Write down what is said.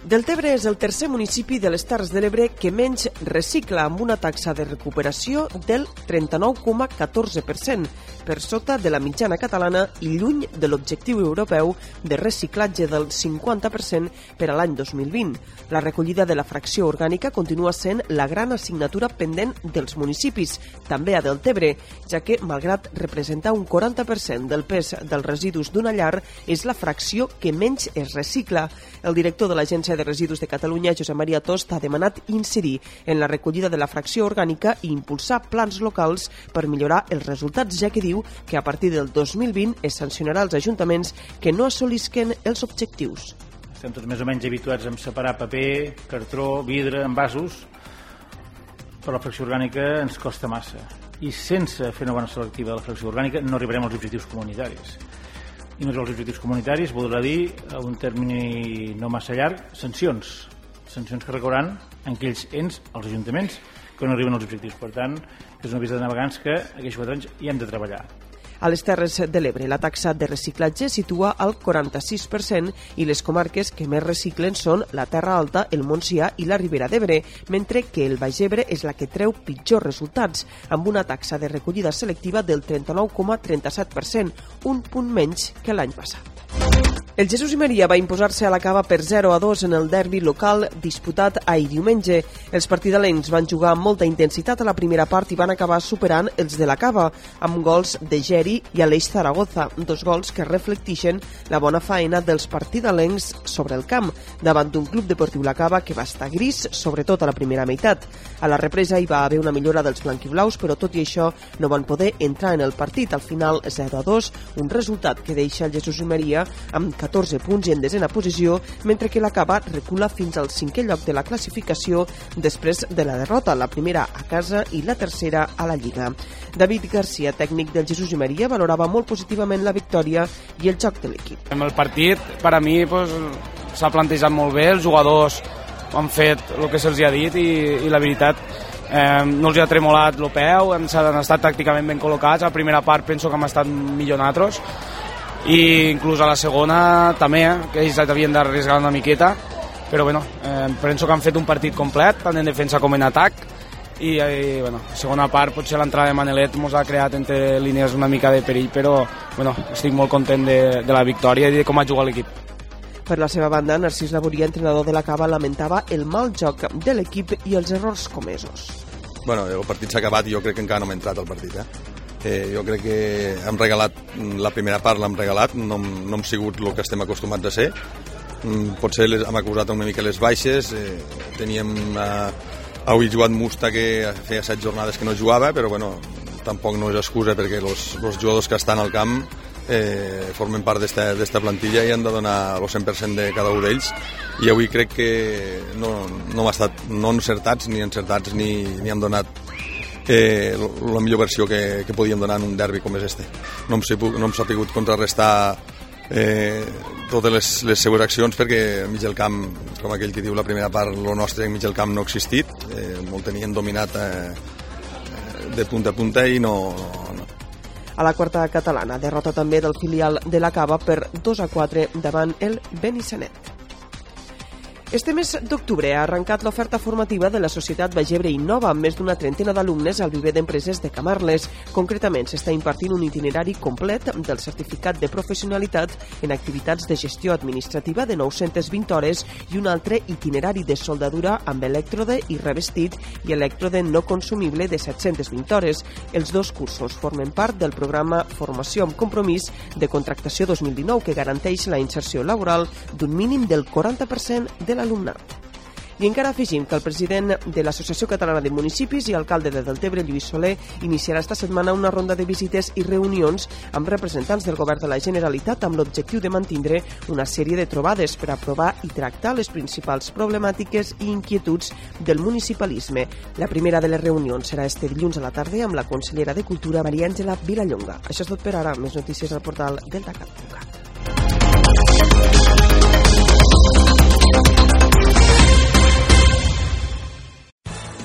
Deltebre és el tercer municipi de les Terres de l'Ebre que menys recicla amb una taxa de recuperació del 39,14%, per sota de la mitjana catalana i lluny de l'objectiu europeu de reciclatge del 50% per a l'any 2020. La recollida de la fracció orgànica continua sent la gran assignatura pendent dels municipis, també a Deltebre, ja que, malgrat representar un 40% del pes dels residus d'una llar, és la fracció que menys es recicla. El director de l'Agència de Residus de Catalunya, Josep Maria Tost, ha demanat incidir en la recollida de la fracció orgànica i impulsar plans locals per millorar els resultats, ja que diu que a partir del 2020 es sancionarà els ajuntaments que no assolisquen els objectius. Estem tots més o menys habituats a separar paper, cartró, vidre, envasos, però la fracció orgànica ens costa massa. I sense fer una bona selectiva de la fracció orgànica no arribarem als objectius comunitaris. I no als objectius comunitaris voldrà dir, a un termini no massa llarg, sancions. Sancions que recauran en aquells ens, els ajuntaments, que no arriben als objectius. Per tant, és una vista de navegants que aquests quatre anys hi hem de treballar. A les Terres de l'Ebre, la taxa de reciclatge situa al 46% i les comarques que més reciclen són la Terra Alta, el Montsià i la Ribera d'Ebre, mentre que el Baix Ebre és la que treu pitjors resultats, amb una taxa de recollida selectiva del 39,37%, un punt menys que l'any passat. El Jesús i Maria va imposar-se a la cava per 0 a 2 en el derbi local disputat ahir diumenge. Els partidalencs van jugar amb molta intensitat a la primera part i van acabar superant els de la cava, amb gols de Geri i Aleix Zaragoza, dos gols que reflectixen la bona faena dels partidalencs sobre el camp, davant d'un club deportiu la cava que va estar gris, sobretot a la primera meitat. A la represa hi va haver una millora dels blanquiblaus, però tot i això no van poder entrar en el partit. Al final, 0 a 2, un resultat que deixa el Jesús i Maria amb 14 punts i en desena posició, mentre que la Cava recula fins al cinquè lloc de la classificació després de la derrota, la primera a casa i la tercera a la Lliga. David Garcia, tècnic del Jesús i Maria, valorava molt positivament la victòria i el joc de l'equip. En el partit, per a mi, pues, s'ha plantejat molt bé, els jugadors han fet el que se'ls ha dit i, i la veritat eh, no els ha tremolat el peu, han estat tàcticament ben col·locats, a la primera part penso que hem estat millor nosaltres, i inclús a la segona també, eh, que ells havien d'arriscar una miqueta, però bueno, eh, penso que han fet un partit complet, tant en defensa com en atac, i, i eh, bueno, segona part potser l'entrada de Manelet ens ha creat entre línies una mica de perill, però bueno, estic molt content de, de la victòria i de com ha jugat l'equip. Per la seva banda, Narcís Laboria, entrenador de la Cava, lamentava el mal joc de l'equip i els errors comesos. Bueno, el partit s'ha acabat i jo crec que encara no hem entrat al partit. Eh? Eh, jo crec que hem regalat, la primera part l'hem regalat, no, no hem sigut el que estem acostumats a ser. Mm, potser les, hem acusat una mica les baixes, eh, teníem eh, avui jugat Musta que feia set jornades que no jugava, però bueno, tampoc no és excusa perquè els jugadors que estan al camp eh, formen part d'esta plantilla i han de donar el 100% de cada un d'ells i avui crec que no, no hem estat no encertats ni encertats ni, ni han donat eh, la millor versió que, que podíem donar en un derbi com és este. No hem, sabut, no hem sapigut contrarrestar eh, totes les, les seues accions perquè mig del camp, com aquell que diu la primera part, el nostre mig del camp no ha existit, eh, molt tenien dominat eh, de punta a punta i no, no, a la quarta catalana, derrota també del filial de la Cava per 2 a 4 davant el Benissanet. Este mes d'octubre ha arrencat l'oferta formativa de la Societat Bagebre Innova amb més d'una trentena d'alumnes al viver d'empreses de Camarles. Concretament, s'està impartint un itinerari complet del certificat de professionalitat en activitats de gestió administrativa de 920 hores i un altre itinerari de soldadura amb elèctrode i revestit i elèctrode no consumible de 720 hores. Els dos cursos formen part del programa Formació amb compromís de contractació 2019 que garanteix la inserció laboral d'un mínim del 40% de l'alumnat. I encara afegim que el president de l'Associació Catalana de Municipis i alcalde de Deltebre, Lluís Soler, iniciarà esta setmana una ronda de visites i reunions amb representants del govern de la Generalitat amb l'objectiu de mantindre una sèrie de trobades per aprovar i tractar les principals problemàtiques i inquietuds del municipalisme. La primera de les reunions serà este dilluns a la tarda amb la consellera de Cultura, Maria Àngela Vilallonga. Això és tot per ara. Més notícies al portal deltacat.cat.